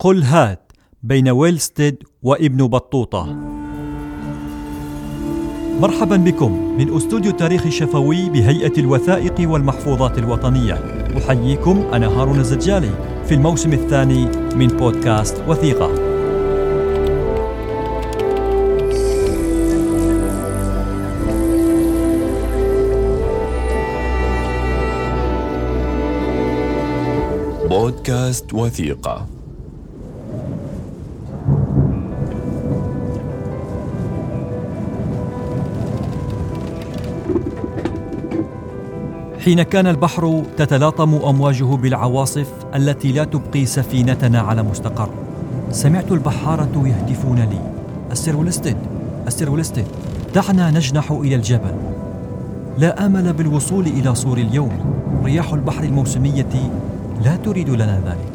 قل هات بين ويلستيد وابن بطوطة. مرحبا بكم من أستوديو التاريخ الشفوي بهيئة الوثائق والمحفوظات الوطنية. أحييكم أنا هارون الزجالي في الموسم الثاني من بودكاست وثيقة. بودكاست وثيقة. حين كان البحر تتلاطم أمواجه بالعواصف التي لا تبقي سفينتنا على مستقر. سمعت البحاره يهتفون لي. السير ولستد السير ولستد. دعنا نجنح إلى الجبل. لا آمل بالوصول إلى صور اليوم. رياح البحر الموسمية لا تريد لنا ذلك.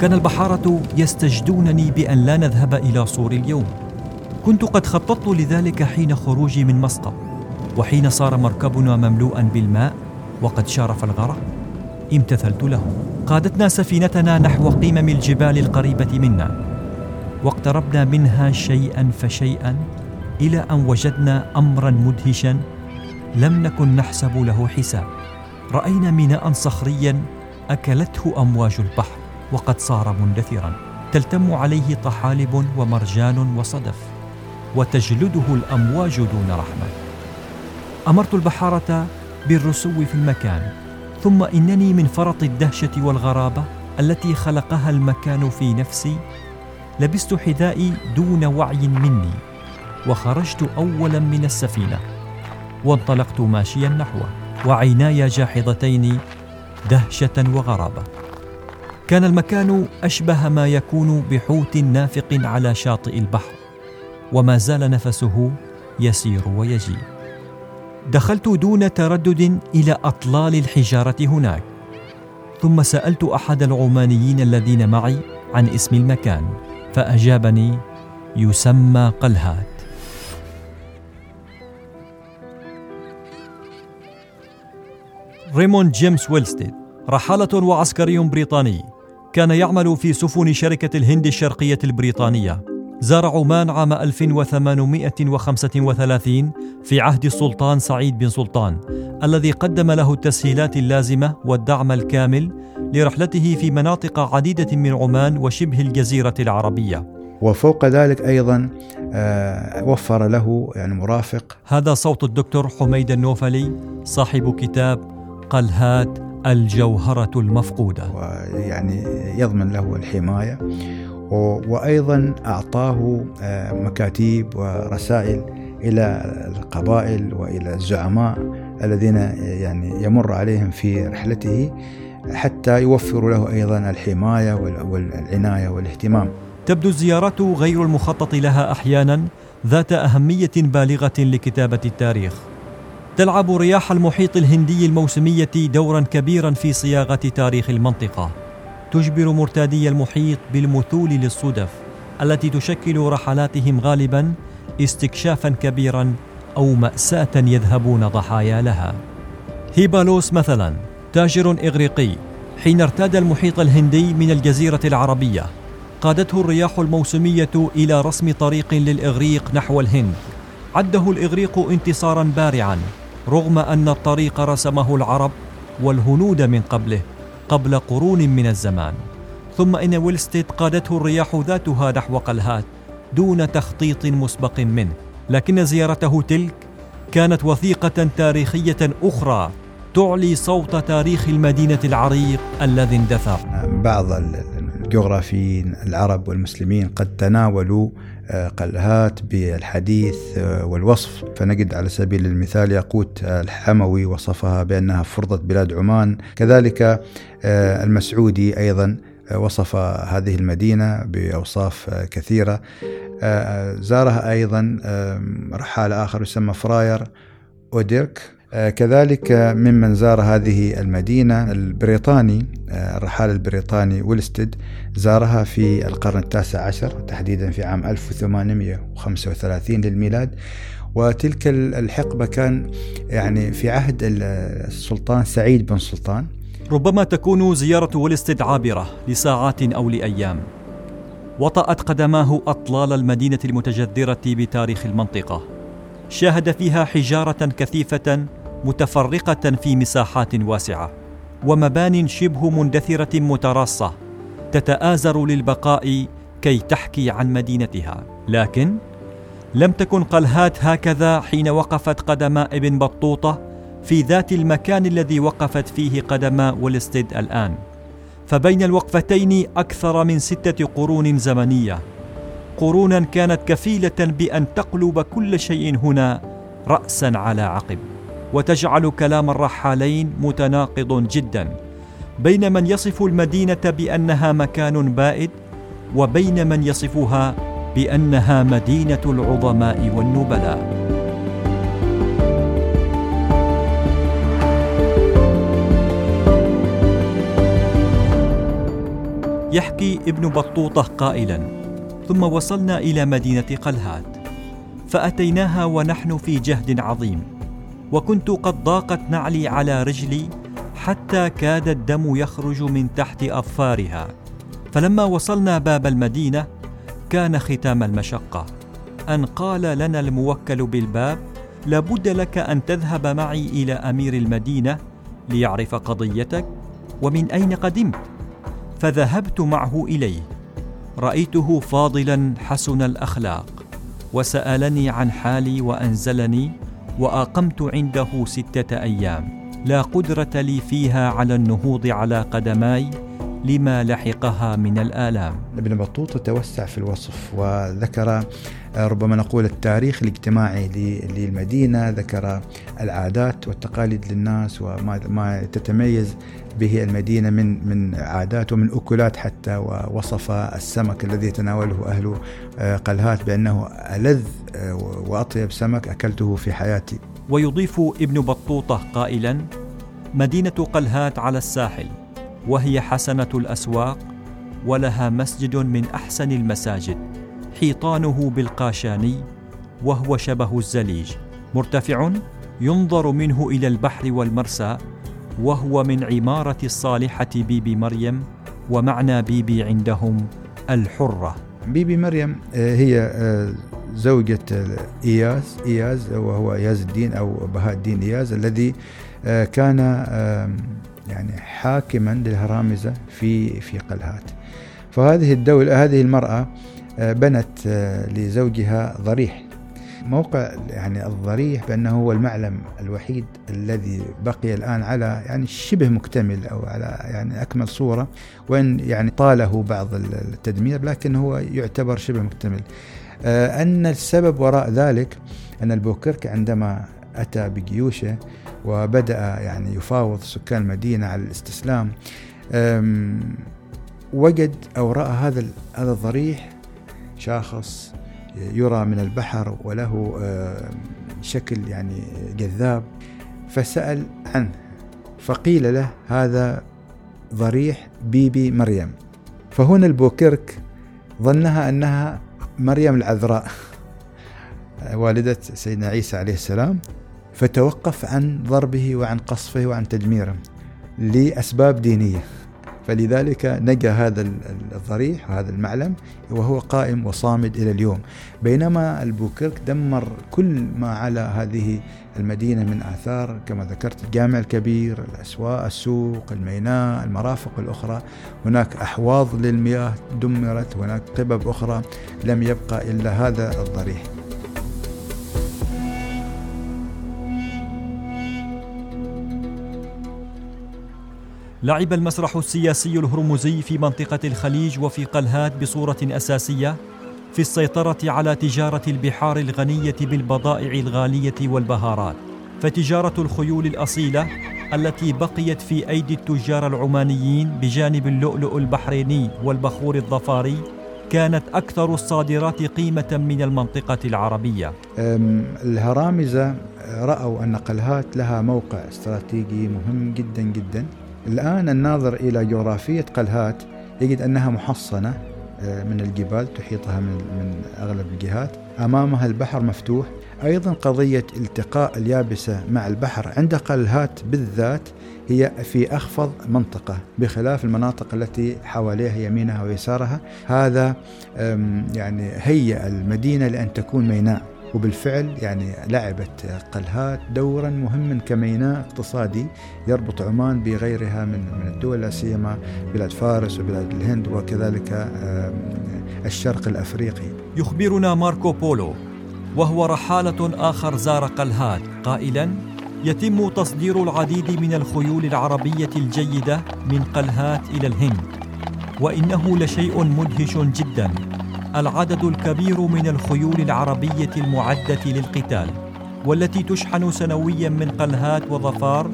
كان البحاره يستجدونني بأن لا نذهب إلى صور اليوم. كنت قد خططت لذلك حين خروجي من مسقط. وحين صار مركبنا مملوءا بالماء وقد شارف الغرق. امتثلت له. قادتنا سفينتنا نحو قمم الجبال القريبة منا. واقتربنا منها شيئا فشيئا إلى أن وجدنا امرا مدهشا لم نكن نحسب له حساب. رأينا ميناء صخريا أكلته أمواج البحر وقد صار مندثرا. تلتم عليه طحالب ومرجان وصدف وتجلده الأمواج دون رحمة. أمرت البحارة بالرسو في المكان. ثم إنني من فرط الدهشة والغرابة التي خلقها المكان في نفسي. لبست حذائي دون وعي مني وخرجت اولا من السفينة وانطلقت ماشيا نحوه وعيناي جاحظتين دهشة وغرابة. كان المكان أشبه ما يكون بحوت نافق على شاطئ البحر وما زال نفسه يسير ويجيء. دخلت دون تردد إلى أطلال الحجارة هناك ثم سألت أحد العمانيين الذين معي عن اسم المكان فأجابني يسمى قلهات. ريموند جيمس ويلستيد رحالة وعسكري بريطاني كان يعمل في سفن شركة الهند الشرقية البريطانية. زار عمان عام 1835 في عهد السلطان سعيد بن سلطان الذي قدم له التسهيلات اللازمة والدعم الكامل لرحلته في مناطق عديدة من عمان وشبه الجزيرة العربية. وفوق ذلك أيضا آه، وفر له يعني مرافق. هذا صوت الدكتور حميد النوفلي صاحب كتاب قلهات الجوهرة المفقودة. ويعني يضمن له الحماية. و- وأيضا أعطاه آه، مكاتيب ورسائل إلى القبائل وإلى الزعماء الذين يعني يمر عليهم في رحلته حتى يوفروا له أيضا الحماية وال- والعناية والاهتمام. تبدو الزيارات غير المخطط لها أحيانا ذات أهمية بالغة لكتابة التاريخ تلعب رياح المحيط الهندي الموسمية دورا كبيرا في صياغة تاريخ المنطقة تجبر مرتادي المحيط بالمثول للصدف التي تشكل رحلاتهم غالبا استكشافا كبيرا أو مأساة يذهبون ضحايا لها. هيبالوس مثلا تاجر إغريقي حين ارتاد المحيط الهندي من الجزيرة العربية قادته الرياح الموسمية إلى رسم طريق للإغريق نحو الهند. عده الإغريق انتصارا بارعا رغم أن الطريق رسمه العرب والهنود من قبله. قبل قرون من الزمان. ثم إن ويلستيد قادته الرياح ذاتها نحو قلهات دون تخطيط مسبق منه. لكن زيارته تلك كانت وثيقة تاريخية أخرى تعلي صوت تاريخ المدينة العريق الذي اندثر. بعض الجغرافيين العرب والمسلمين قد تناولوا آه، قلهات بالحديث آه، والوصف. فنجد على سبيل المثال ياقوت الحموي وصفها بأنها فرضة بلاد عمان. كذلك آه، المسعودي أيضا وصف هذه المدينة بأوصاف كثيرة. زارها أيضا آه، رحال آخر يسمى فراير أوديرك. كذلك ممن زار هذه المدينة البريطاني آه، الرحال البريطاني ويلستد زارها في القرن التاسع عشر تحديدا في عام 1835 للميلاد. وتلك الحقبة كان يعني في عهد السلطان سعيد بن سلطان. ربما تكون زيارة ويلستد عابرة لساعات أو لأيام. وطأت قدماه أطلال المدينة المتجذرة بتاريخ المنطقة. شاهد فيها حجارة كثيفة متفرقة في مساحات واسعة ومبان شبه مندثرة متراصة تتآزر للبقاء كي تحكي عن مدينتها. لكن لم تكن قلهات هكذا حين وقفت قدم ابن بطوطة في ذات المكان الذي وقفت فيه قدم ولستد الآن. فبين الوقفتين أكثر من ستة قرون زمنية. قرونا كانت كفيلة بأن تقلب كل شيء هنا رأسا على عقب. وتجعل كلام الرحالين متناقض جدا. بين من يصف المدينة بأنها مكان بائد وبين من يصفها بأنها مدينة العظماء والنبلاء. يحكي ابن بطوطة قائلا ثم وصلنا إلى مدينة قلهات فأتيناها ونحن في جهد عظيم. وكنت قد ضاقت نعلي على رجلي حتى كاد الدم يخرج من تحت أظفارها. فلما وصلنا باب المدينة كان ختام المشقة. أن قال لنا الموكل بالباب لابد لك أن تذهب معي إلى أمير المدينة ليعرف قضيتك ومن أين قدمت. فذهبت معه إليه. رأيته فاضلا حسن الأخلاق وسألني عن حالي وأنزلني وأقمت عنده ستة أيام. لا قدرة لي فيها على النهوض على قدماي لما لحقها من الآلام. ابن بطوطة توسع في الوصف وذكر ربما نقول التاريخ الاجتماعي للمدينة ذكر العادات والتقاليد للناس وما ما تتميز به المدينة من من عادات ومن أكلات حتى ووصف السمك الذي يتناوله أهل آه، قلهات بأنه ألذ آه، وأطيب سمك أكلته في حياتي. ويضيف ابن بطوطة قائلا مدينة قلهات على الساحل وهي حسنة الأسواق ولها مسجد من أحسن المساجد حيطانه بالقاشاني وهو شبه الزليج. مرتفع ينظر منه إلى البحر والمرسى وهو من عمارة الصالحة بيبي مريم ومعنى بيبي عندهم الحرة. بيبي مريم آه، هي آه، زوجة إياز إياز وهو إياز الدين أو بهاء الدين إياز الذي آه، كان يعني حاكما للهرامزة في في قلهات. فهذه الدولة هذه المرأة بنت لزوجها ضريح. موقع يعني الضريح بأنه هو المعلم الوحيد الذي بقي الآن على يعني شبه مكتمل أو على يعني أكمل صورة وإن يعني طاله بعض التدمير لكن هو يعتبر شبه مكتمل. آه، أن السبب وراء ذلك أن البوكرك عندما أتى بجيوشه وبدأ يعني يفاوض سكان المدينة على الاستسلام وجد أو رأى هذا هذا الضريح شاخص يرى من البحر وله آه، شكل يعني جذاب. فسأل عنه فقيل له هذا ضريح بيبي مريم. فهنا البوكرك ظنها أنها مريم العذراء. والدة سيدنا عيسى عليه السلام. فتوقف عن ضربه وعن قصفه وعن تدميره لأسباب دينية. فلذلك نجا هذا الضريح وهذا المعلم وهو قائم وصامد إلى اليوم. بينما البوكرك دمر كل ما على هذه المدينة من آثار كما ذكرت الجامع الكبير الأسواق السوق الميناء المرافق الأخرى. هناك أحواض للمياه دمرت هناك قبب أخرى لم يبقى إلا هذا الضريح. لعب المسرح السياسي الهرمزي في منطقة الخليج وفي قلهات بصورة أساسية في السيطرة على تجارة البحار الغنية بالبضائع الغالية والبهارات. فتجارة الخيول الأصيلة التي بقيت في أيدي التجار العمانيين بجانب اللؤلؤ البحريني والبخور الظفاري كانت أكثر الصادرات قيمة من المنطقة العربية. الهرامزة رأوا أن قلهات لها موقع استراتيجي مهم جدا جدا. الآن الناظر إلى جغرافية قلهات يجد أنها محصنة من الجبال تحيطها من من أغلب الجهات. أمامها البحر مفتوح. أيضا قضية التقاء اليابسة مع البحر عند قلهات بالذات هي في أخفض منطقة بخلاف المناطق التي حواليها يمينها ويسارها. هذا يعني هيئ المدينة لأن تكون ميناء. وبالفعل يعني لعبت قلهات دورا مهما كميناء اقتصادي يربط عمان بغيرها من من الدول لا سيما بلاد فارس وبلاد الهند وكذلك الشرق الأفريقي. يخبرنا ماركو بولو وهو رحالة آخر زار قلهات قائلا يتم تصدير العديد من الخيول العربية الجيدة من قلهات إلى الهند وإنه لشيء مدهش جدا العدد الكبير من الخيول العربية المعدة للقتال والتي تشحن سنويا من قلهات وظفار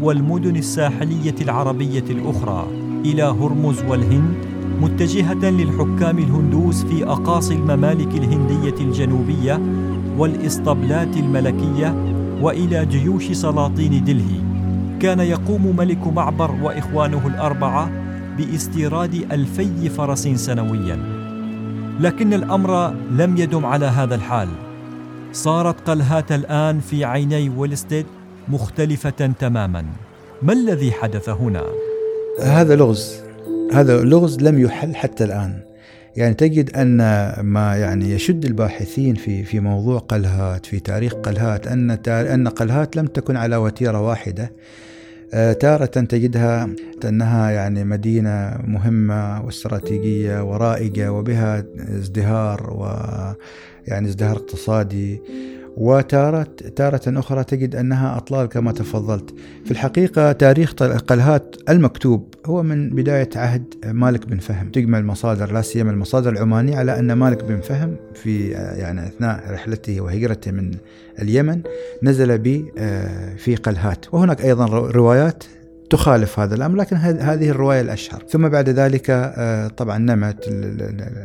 والمدن الساحلية العربية الأخرى إلى هرمز والهند متجهة للحكام الهندوس في أقاصي الممالك الهندية الجنوبية والإسطبلات الملكية وإلى جيوش سلاطين دلهي. كان يقوم ملك معبر وإخوانه الأربعة باستيراد ألفي فرس سنوياً. لكن الأمر لم يدم على هذا الحال. صارت قلهات الآن في عيني ويلستيد مختلفة تماما. ما الذي حدث هنا؟ هذا لغز. هذا لغز لم يحل حتى الآن. يعني تجد أن ما يعني يشد الباحثين في في موضوع قلهات في تاريخ قلهات أن أن قلهات لم تكن على وتيرة واحدة. تارة تجدها أنها يعني مدينة مهمة واستراتيجية ورائجة وبها ازدهار ويعني ازدهار اقتصادي. وتارة تارة أخرى تجد أنها أطلال كما تفضلت. في الحقيقة تاريخ قلهات المكتوب هو من بداية عهد مالك بن فهم. تجمع المصادر لا سيما المصادر العمانية على أن مالك بن فهم في يعني أثناء رحلته وهجرته من اليمن نزل ب آه، في قلهات. وهناك أيضا روايات تخالف هذا الأمر لكن هذه الرواية الأشهر. ثم بعد ذلك آه، طبعا نمت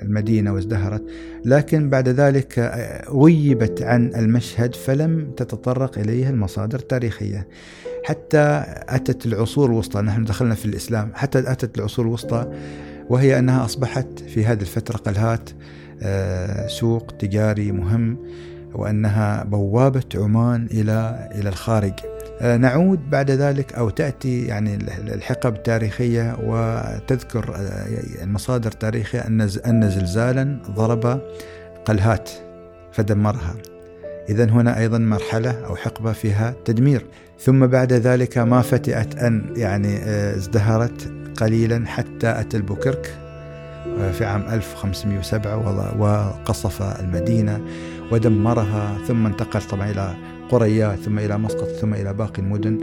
المدينة وازدهرت لكن بعد ذلك آه، غيبت عن المشهد فلم تتطرق إليه المصادر التاريخية. حتى أتت العصور الوسطى نحن دخلنا في الإسلام حتى أتت العصور الوسطى وهي أنها أصبحت في هذه الفترة قلهات آه، سوق تجاري مهم وأنها بوابة عمان إلى إلى الخارج. آه، نعود بعد ذلك أو تأتي يعني الحقب التاريخية وتذكر آه، المصادر التاريخية أن أن زلزالا ضرب قلهات فدمرها. اذا هنا أيضا مرحلة أو حقبة فيها تدمير، ثم بعد ذلك ما فتئت أن يعني آه، ازدهرت قليلا حتى أتى البوكرك في عام 1507 وقصف المدينة ودمرها ثم انتقل طبعا إلى قريات ثم إلى مسقط ثم إلى باقي المدن.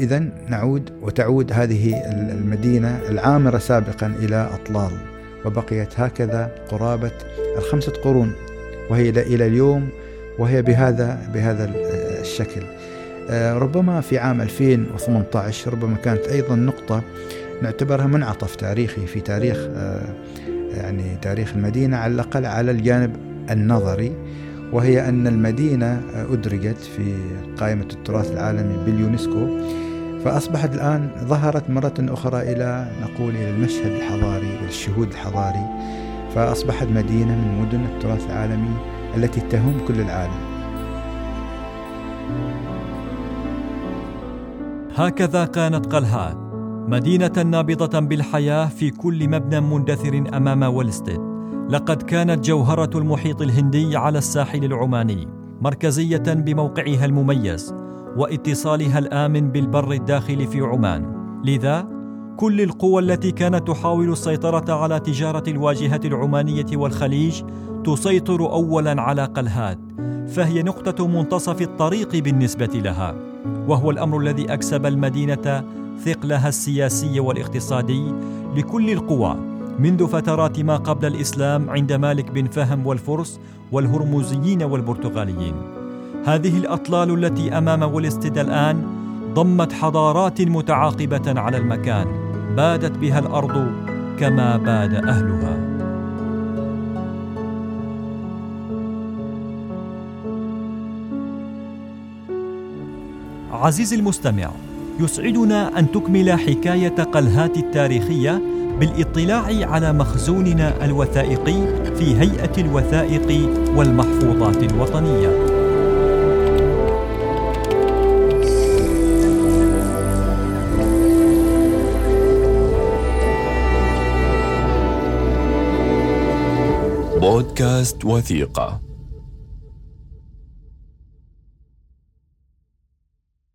إذا نعود وتعود هذه المدينة العامرة سابقا إلى أطلال وبقيت هكذا قرابة الخمسة قرون وهي إلى اليوم وهي بهذا بهذا الشكل. أه، ربما في عام 2018 ربما كانت أيضا نقطة نعتبرها منعطف تاريخي في تاريخ أه، يعني تاريخ المدينة على الأقل على الجانب النظري. وهي أن المدينة أدرجت في قائمة التراث العالمي باليونسكو فأصبحت الآن ظهرت مرة أخرى إلى نقول إلى المشهد الحضاري والشهود الحضاري فأصبحت مدينة من مدن التراث العالمي التي تهم كل العالم. هكذا كانت قلهات مدينة نابضة بالحياة في كل مبنى مندثر أمام ولستد لقد كانت جوهرة المحيط الهندي على الساحل العماني مركزية بموقعها المميز واتصالها الآمن بالبر الداخلي في عمان. لذا كل القوى التي كانت تحاول السيطرة على تجارة الواجهة العمانية والخليج تسيطر أولا على قلهات فهي نقطة منتصف الطريق بالنسبة لها. وهو الأمر الذي أكسب المدينة ثقلها السياسي والاقتصادي لكل القوى. منذ فترات ما قبل الإسلام عند مالك بن فهم والفرس والهرمزيين والبرتغاليين. هذه الأطلال التي أمام ولستد الآن ضمت حضارات متعاقبة على المكان بادت بها الأرض كما باد أهلها. عزيزي المستمع يسعدنا أن تكمل حكاية قلهات التاريخية بالاطلاع على مخزوننا الوثائقي في هيئة الوثائق والمحفوظات الوطنية. بودكاست وثيقة